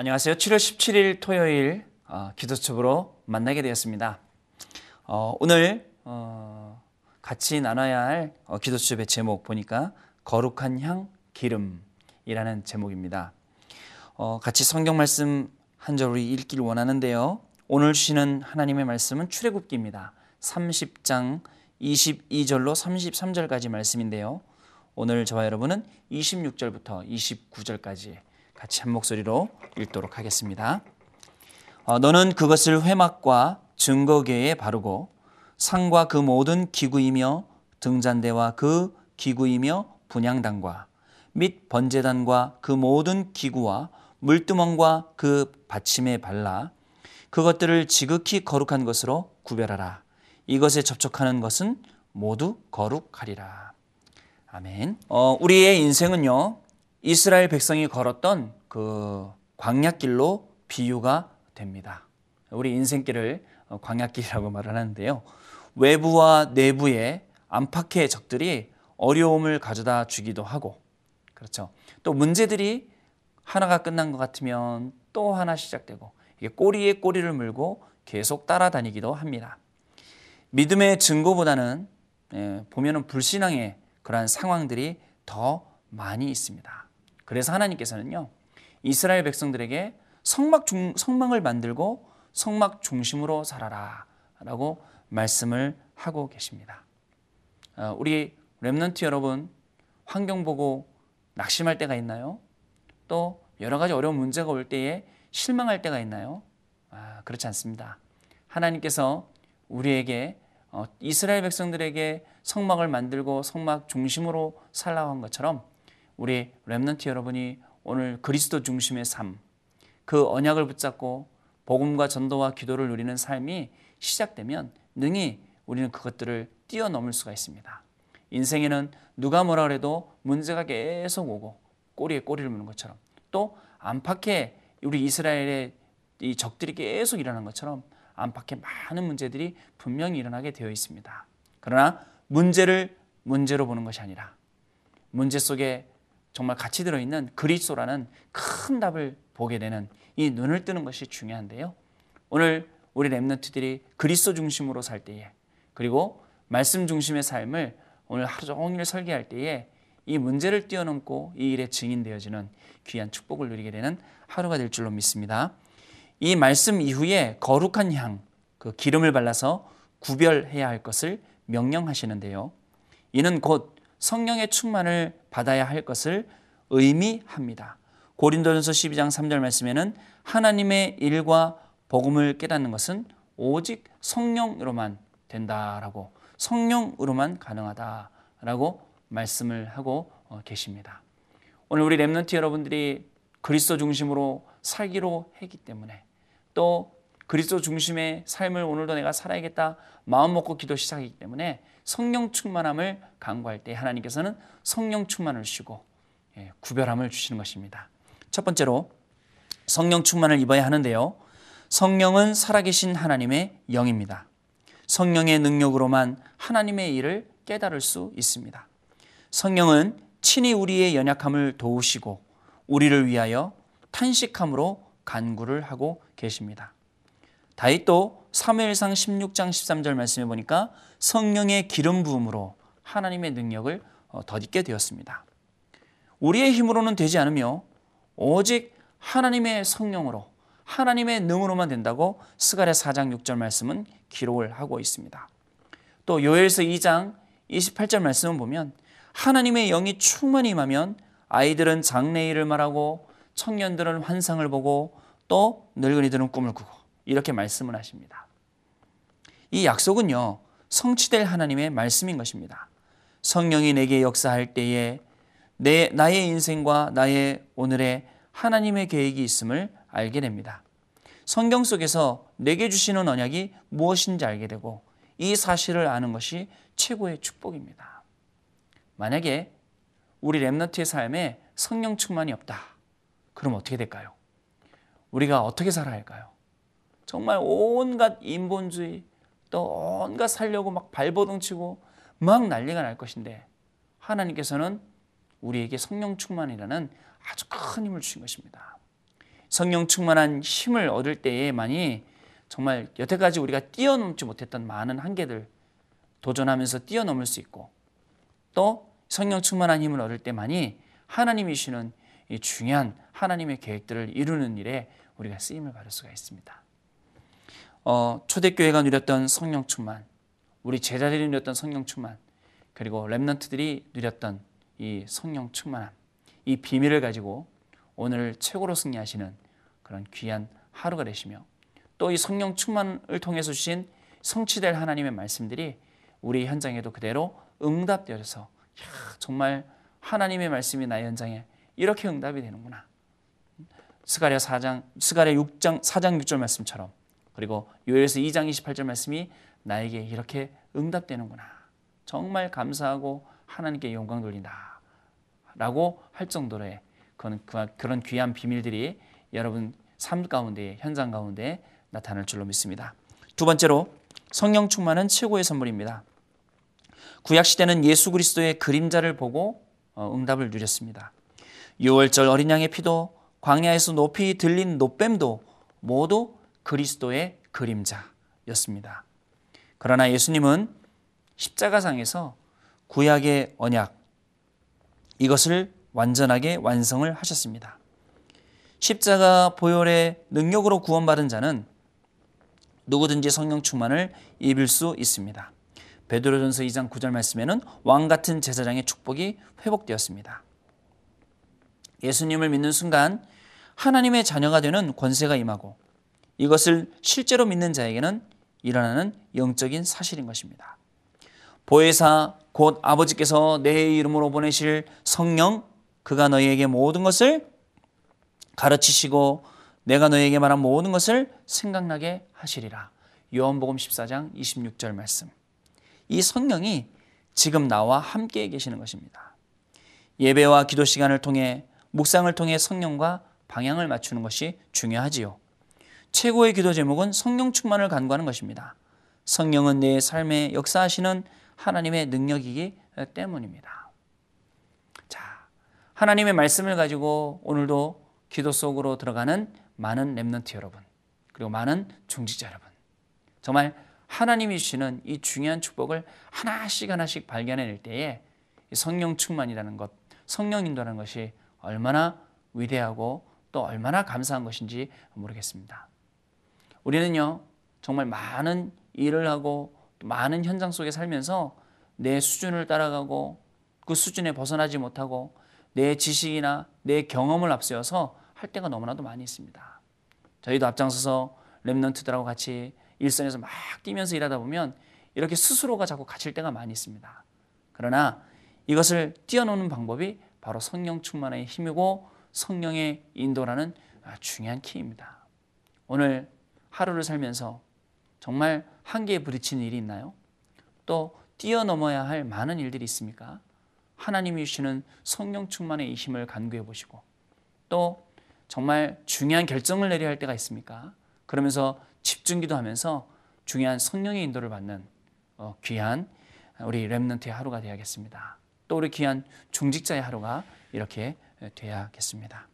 안녕하세요. 7월 17일 토요일 어, 기도첩으로 만나게 되었습니다. 어, 오늘 어, 같이 나눠야 할 어, 기도첩의 제목 보니까 거룩한 향 기름이라는 제목입니다. 어, 같이 성경 말씀 한절 우리 읽기를 원하는데요. 오늘 주시는 하나님의 말씀은 출애굽기입니다. 30장 22절로 33절까지 말씀인데요. 오늘 저와 여러분은 26절부터 29절까지 같이 한 목소리로 읽도록 하겠습니다. 어, 너는 그것을 회막과 증거계에 바르고 상과 그 모든 기구이며 등잔대와 그 기구이며 분양단과 및 번제단과 그 모든 기구와 물두멍과 그 받침에 발라 그것들을 지극히 거룩한 것으로 구별하라. 이것에 접촉하는 것은 모두 거룩하리라. 아멘. 어, 우리의 인생은요, 이스라엘 백성이 걸었던 그 광약길로 비유가 됩니다. 우리 인생길을 어, 광약길이라고 말을 하는데요. 외부와 내부의 안팎의 적들이 어려움을 가져다 주기도 하고, 그렇죠. 또 문제들이 하나가 끝난 것 같으면 또 하나 시작되고, 이게 꼬리에 꼬리를 물고 계속 따라다니기도 합니다. 믿음의 증거보다는 예, 보면은 불신앙의 그러한 상황들이 더 많이 있습니다. 그래서 하나님께서는요, 이스라엘 백성들에게 성막 중, 성막을 만들고 성막 중심으로 살아라 라고 말씀을 하고 계십니다. 어, 우리 랩런트 여러분, 환경 보고 낙심할 때가 있나요? 또 여러 가지 어려운 문제가 올 때에 실망할 때가 있나요? 아, 그렇지 않습니다. 하나님께서 우리에게 어, 이스라엘 백성들에게 성막을 만들고 성막 중심으로 살라고 한 것처럼 우리 렘넌트 여러분이 오늘 그리스도 중심의 삶, 그 언약을 붙잡고 복음과 전도와 기도를 누리는 삶이 시작되면 능히 우리는 그것들을 뛰어넘을 수가 있습니다. 인생에는 누가 뭐라 그래도 문제가 계속 오고 꼬리에 꼬리를 무는 것처럼 또 안팎에 우리 이스라엘의 이 적들이 계속 일어난 것처럼 안팎에 많은 문제들이 분명히 일어나게 되어 있습니다. 그러나 문제를 문제로 보는 것이 아니라 문제 속에 정말 같이 들어있는 그리스도라는 큰 답을 보게 되는 이 눈을 뜨는 것이 중요한데요. 오늘 우리 랩런트들이 그리스도 중심으로 살 때에 그리고 말씀 중심의 삶을 오늘 하루 종일 설계할 때에 이 문제를 뛰어넘고 이 일에 증인되어지는 귀한 축복을 누리게 되는 하루가 될 줄로 믿습니다. 이 말씀 이후에 거룩한 향, 그 기름을 발라서 구별해야 할 것을 명령하시는데요. 이는 곧 성령의 충만을 받아야 할 것을 의미합니다. 고린도전서 12장 3절 말씀에는 하나님의 일과 복음을 깨닫는 것은 오직 성령으로만 된다라고 성령으로만 가능하다라고 말씀을 하고 어, 계십니다. 오늘 우리 렘넌트 여러분들이 그리스도 중심으로 살기로 했기 때문에 또 그리스도 중심의 삶을 오늘도 내가 살아야겠다 마음 먹고 기도 시작이기 때문에 성령 충만함을 강구할 때 하나님께서는 성령 충만을 주시고 예, 구별함을 주시는 것입니다. 첫 번째로 성령 충만을 입어야 하는데요. 성령은 살아계신 하나님의 영입니다. 성령의 능력으로만 하나님의 일을 깨달을 수 있습니다. 성령은 친히 우리의 연약함을 도우시고 우리를 위하여 탄식함으로 간구를 하고 계십니다. 다윗도 사무엘상 16장 13절 말씀해 보니까 성령의 기름 부음으로 하나님의 능력을 어, 덧입게 되었습니다. 우리의 힘으로는 되지 않으며 오직 하나님의 성령으로 하나님의 능으로만 된다고 스가랴 4장 6절 말씀은 기록을 하고 있습니다. 또 요엘서 2장 28절 말씀을 보면 하나님의 영이 충만히 임하면 아이들은 장래일을 말하고 청년들은 환상을 보고 또 늙은이들은 꿈을 꾸고 이렇게 말씀을 하십니다. 이 약속은요, 성취될 하나님의 말씀인 것입니다. 성령이 내게 역사할 때에 내, 나의 인생과 나의 오늘의 하나님의 계획이 있음을 알게 됩니다. 성경 속에서 내게 주시는 언약이 무엇인지 알게 되고 이 사실을 아는 것이 최고의 축복입니다. 만약에 우리 랩너트의 삶에 성령 충만이 없다. 그럼 어떻게 될까요? 우리가 어떻게 살아야 할까요? 정말 온갖 인본주의 또 온갖 살려고 막 발버둥 치고 막 난리가 날 것인데 하나님께서는 우리에게 성령 충만이라는 아주 큰 힘을 주신 것입니다. 성령 충만한 힘을 얻을 때에만이 정말 여태까지 우리가 뛰어넘지 못했던 많은 한계들 도전하면서 뛰어넘을 수 있고 또 성령 충만한 힘을 얻을 때만이 하나님이 주시는 이 중요한 하나님의 계획들을 이루는 일에 우리가 쓰임을 받을 수가 있습니다. 어, 초대교회가 누렸던 성령 충만, 우리 제자들이 누렸던 성령 충만, 그리고 렘넌트들이 누렸던 이 성령 충만함, 이 비밀을 가지고 오늘 최고로 승리하시는 그런 귀한 하루가 되시며 또 이 성령 충만을 통해서 주신 성취될 하나님의 말씀들이 우리 현장에도 그대로 응답되어서 정말 하나님의 말씀이 나의 현장에 이렇게 응답이 되는구나. 스가랴 4장 스가랴 6장 4장 6절 말씀처럼 그리고 요엘서 2장 28절 말씀이 나에게 이렇게 응답되는구나. 정말 감사하고 하나님께 영광 돌린다. 라고 할 정도로의 그런, 그런 귀한 비밀들이 여러분 삶 가운데, 현장 가운데 나타날 줄로 믿습니다. 두 번째로 성령 충만은 최고의 선물입니다. 구약 시대는 예수 그리스도의 그림자를 보고 어, 응답을 누렸습니다. 6월절 어린 양의 피도 광야에서 높이 들린 노뱀도 모두 그리스도의 그림자였습니다. 그러나 예수님은 십자가상에서 구약의 언약 이것을 완전하게 완성을 하셨습니다. 십자가 보혈의 능력으로 구원받은 자는 누구든지 성령 충만을 입을 수 있습니다. 베드로전서 2장 9절 말씀에는 왕 같은 제사장의 축복이 회복되었습니다. 예수님을 믿는 순간 하나님의 자녀가 되는 권세가 임하고 이것을 실제로 믿는 자에게는 일어나는 영적인 사실인 것입니다. 보혜사 곧 아버지께서 내 이름으로 보내실 성령 그가 너희에게 모든 것을 가르치시고 내가 너희에게 말한 모든 것을 생각나게 하시리라. 요한복음 14장 26절 말씀. 이 성령이 지금 나와 함께 계시는 것입니다. 예배와 기도 시간을 통해 묵상을 통해 성령과 방향을 맞추는 것이 중요하지요. 최고의 기도 제목은 성령 충만을 간구하는 것입니다. 성령은 내 삶에 역사하시는 하나님의 능력이기 때문입니다. 자, 하나님의 말씀을 가지고 오늘도 기도 속으로 들어가는 많은 렘넌트 여러분, 그리고 많은 중직자 여러분. 정말 하나님이 주시는 이 중요한 축복을 하나씩 하나씩 발견해낼 때에 성령 충만이라는 것, 성령 인도라는 것이 얼마나 위대하고 또 얼마나 감사한 것인지 모르겠습니다. 우리는요, 정말 많은 일을 하고 많은 현장 속에 살면서 내 수준을 따라가고 그 수준에 벗어나지 못하고 내 지식이나 내 경험을 앞세워서 할 때가 너무나도 많이 있습니다. 저희도 앞장서서 랩런트들하고 같이 일선에서 막 뛰면서 일하다 보면 이렇게 스스로가 자꾸 갇힐 때가 많이 있습니다. 그러나 이것을 뛰어노는 방법이 바로 성령 충만의 힘이고 성령의 인도라는 중요한 키입니다. 오늘 하루를 살면서 정말 한계에 부딪히는 일이 있나요? 또 뛰어넘어야 할 많은 일들이 있습니까? 하나님이 주시는 성령 충만의 힘을 간구해 보시고 또 정말 중요한 결정을 내려야 할 때가 있습니까? 그러면서 집중기도 하면서 중요한 성령의 인도를 받는 어, 귀한 우리 렘넌트의 하루가 되야겠습니다. 또 우리 귀한 중직자의 하루가 이렇게 되야겠습니다.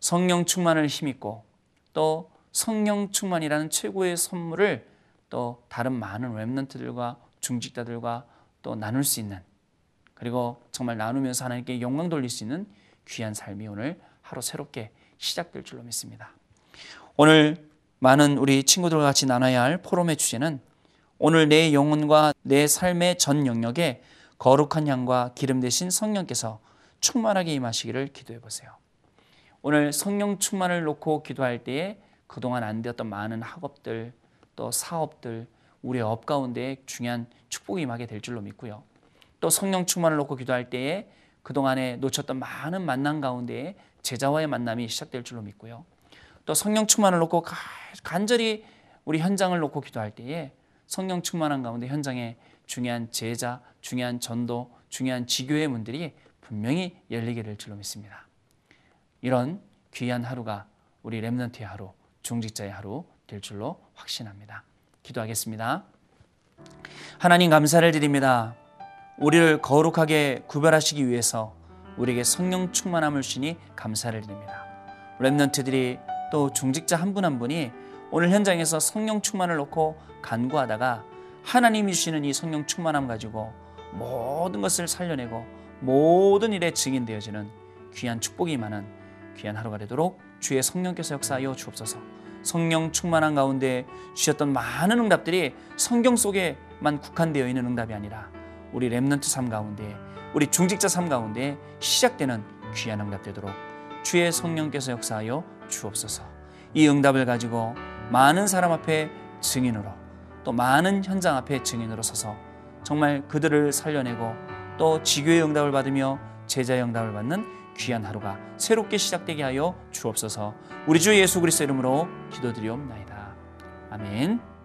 성령 충만을 힘입고 또 성령 충만이라는 최고의 선물을 또 다른 많은 렘넌트들과 중직자들과 또 나눌 수 있는 그리고 정말 나누면서 하나님께 영광 돌릴 수 있는 귀한 삶이 오늘 하루 새롭게 시작될 줄로 믿습니다. 오늘 많은 우리 친구들과 같이 나눠야 할 포럼의 주제는 오늘 내 영혼과 내 삶의 전 영역에 거룩한 향과 기름 대신 성령께서 충만하게 임하시기를 기도해 보세요. 오늘 성령 충만을 놓고 기도할 때에 그동안 안 되었던 많은 학업들 또 사업들 우리의 업 가운데 중요한 축복이 임하게 될 줄로 믿고요. 또 성령 충만을 놓고 기도할 때에 그동안에 놓쳤던 많은 만남 가운데 제자와의 만남이 시작될 줄로 믿고요. 또 성령 충만을 놓고 간절히 우리 현장을 놓고 기도할 때에 성령 충만한 가운데 현장에 중요한 제자, 중요한 전도, 중요한 지교의 문들이 분명히 열리게 될 줄로 믿습니다. 이런 귀한 하루가 우리 렘넌트의 하루, 중직자의 하루 될 줄로 확신합니다. 기도하겠습니다. 하나님 감사를 드립니다. 우리를 거룩하게 구별하시기 위해서 우리에게 성령 충만함을 주니 감사를 드립니다. 렘넌트들이 또 중직자 한 분 한 분이 오늘 현장에서 성령 충만을 놓고 간구하다가 하나님이 주시는 이 성령 충만함 가지고 모든 것을 살려내고 모든 일에 증인되어지는 귀한 축복이 많은 귀한 하루가 되도록 주의 성령께서 역사하여 주옵소서. 성령 충만한 가운데 주셨던 많은 응답들이 성경 속에만 국한되어 있는 응답이 아니라 우리 렘넌트 삶 가운데 우리 중직자 삶 가운데 시작되는 귀한 응답 되도록 주의 성령께서 역사하여 주옵소서. 이 응답을 가지고 많은 사람 앞에 증인으로 또 많은 현장 앞에 증인으로 서서 정말 그들을 살려내고 또 지교의 응답을 받으며 제자의 응답을 받는 귀한 하루가 새롭게 시작되게 하여 주옵소서. 우리 주 예수 그리스도 이름으로 기도드리옵나이다. 아멘.